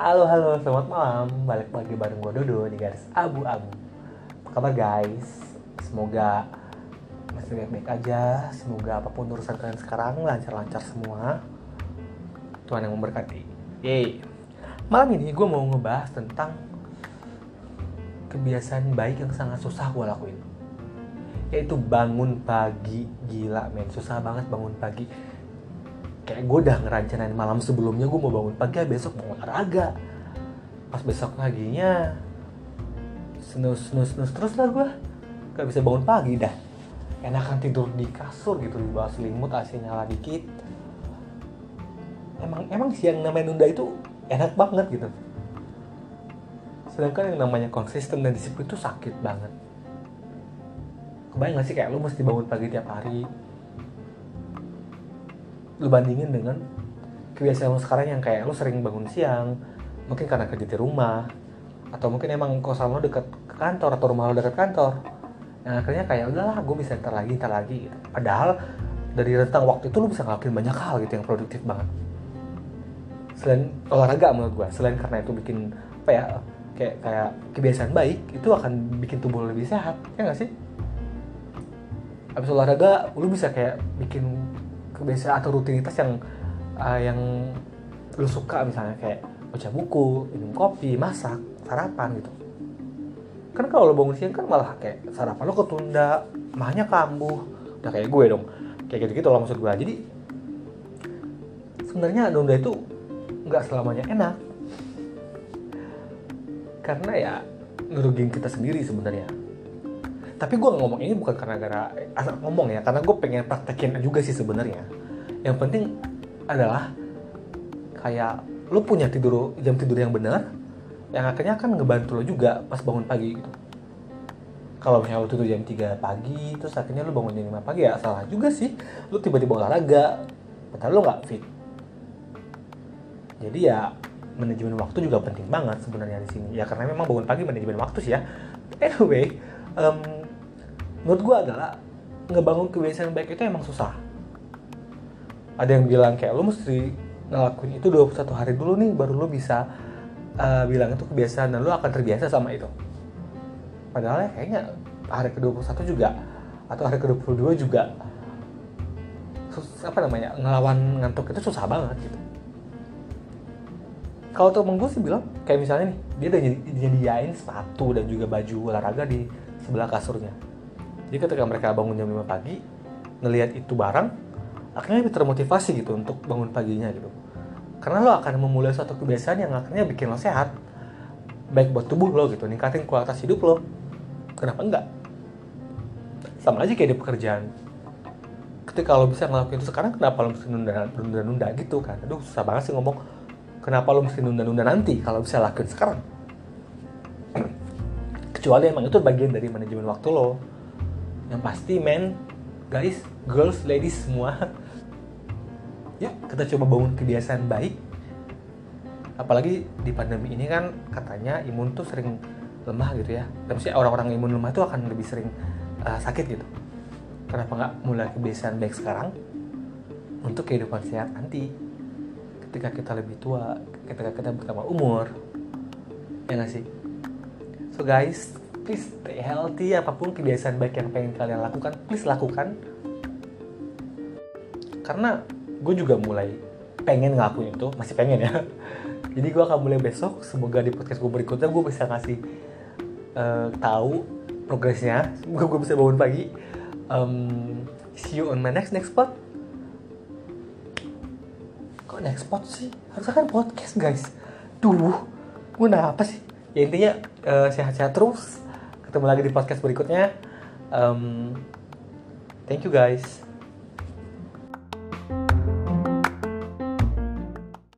Halo halo, selamat malam. Balik lagi bareng gue Dodo di garis abu-abu. Apa kabar guys? Semoga masih baik-baik aja. Semoga apa pun urusan kalian sekarang lancar-lancar semua. Tuhan yang memberkati. Yeay. Malam ini gue mau ngebahas tentang kebiasaan baik yang sangat susah gue lakuin. Yaitu bangun pagi. Gila men, susah banget bangun pagi kayak gue udah ngerencanain malam sebelumnya gue mau bangun pagi besok mau olahraga. Pas besok paginya snus snus snus terus lah gue gak bisa bangun pagi dah. Enakan tidur di kasur gitu di bawah selimut AC nyala dikit. Emang emang siang namanya nunda itu enak banget gitu. Sedangkan yang namanya konsisten dan disiplin itu sakit banget. Kebayang gak sih kayak lu mesti bangun pagi tiap hari lu bandingin dengan kebiasaan lu sekarang yang kayak lu sering bangun siang mungkin karena kerja di rumah atau mungkin emang kosan lo deket ke kantor atau rumah lo deket kantor. Yang akhirnya kayak udahlah gue bisa ntar lagi ntar lagi gitu. padahal dari rentang waktu itu lu bisa ngelakuin banyak hal gitu yang produktif banget. Selain olahraga menurut gue selain karena itu bikin apa ya kayak kayak kebiasaan baik itu akan bikin tubuh lebih sehat ya gak sih? Abis olahraga lu bisa kayak bikin kebiasaan atau rutinitas yang uh, yang lu suka misalnya kayak baca buku, minum kopi, masak, sarapan gitu. Kan kalau lo bangun siang kan malah kayak sarapan lo ketunda, mahnya kambuh, udah kayak gue dong. Kayak gitu-gitu lah maksud gue. Jadi sebenarnya nunda itu nggak selamanya enak. Karena ya ngerugin kita sendiri sebenarnya tapi gue ngomong ini bukan karena gara asal ngomong ya karena gue pengen praktekin juga sih sebenarnya. Yang penting adalah kayak lo punya tidur jam tidur yang benar yang akhirnya kan ngebantu lo juga pas bangun pagi gitu. Kalau misalnya lo tidur jam 3 pagi terus akhirnya lo bangun jam 5 pagi ya salah juga sih. Lo tiba-tiba olahraga padahal lo nggak fit. Jadi ya manajemen waktu juga penting banget sebenarnya di sini. Ya karena memang bangun pagi manajemen waktu sih ya. Anyway um, menurut gue adalah ngebangun kebiasaan baik itu emang susah. Ada yang bilang kayak lo mesti ngelakuin itu 21 hari dulu nih baru lo bisa uh, bilang itu kebiasaan dan lo akan terbiasa sama itu. Padahal ya kayaknya hari ke-21 juga atau hari ke-22 juga sus, apa namanya ngelawan ngantuk itu susah banget gitu. Kalau temen gue sih bilang kayak misalnya nih dia udah nyediain sepatu dan juga baju olahraga di sebelah kasurnya jadi ketika mereka bangun jam 5 pagi, ngelihat itu barang, akhirnya lebih termotivasi gitu untuk bangun paginya gitu. Karena lo akan memulai suatu kebiasaan yang akhirnya bikin lo sehat. Baik buat tubuh lo gitu, ningkatin kualitas hidup lo. Kenapa enggak? Sama aja kayak di pekerjaan. Ketika lo bisa ngelakuin itu sekarang, kenapa lo mesti nunda-nunda gitu kan? Aduh, susah banget sih ngomong. Kenapa lo mesti nunda-nunda nanti kalau bisa lakuin sekarang? Kecuali emang itu bagian dari manajemen waktu lo yang pasti men guys girls ladies semua yuk kita coba bangun kebiasaan baik. Apalagi di pandemi ini kan katanya imun tuh sering lemah gitu ya. Dan maksudnya orang-orang imun lemah itu akan lebih sering uh, sakit gitu. Kenapa nggak mulai kebiasaan baik sekarang? Untuk kehidupan sehat nanti. Ketika kita lebih tua ketika kita bertambah umur. Ya nggak sih? So guys please stay healthy apa pun kebiasaan baik yang pengen kalian lakukan please lakukan. Karena gue juga mulai pengen ngelakuin itu masih pengen ya. Jadi gue akan mulai besok semoga di podcast gue berikutnya gue bisa ngasih uh, tahu progresnya. Semoga gue bisa bangun pagi. Um, see you on my next next spot. Kok next spot sih? Harusnya kan podcast guys. Duh gue apa sih? Ya intinya uh, sehat-sehat terus ketemu lagi di podcast berikutnya. Um, thank you guys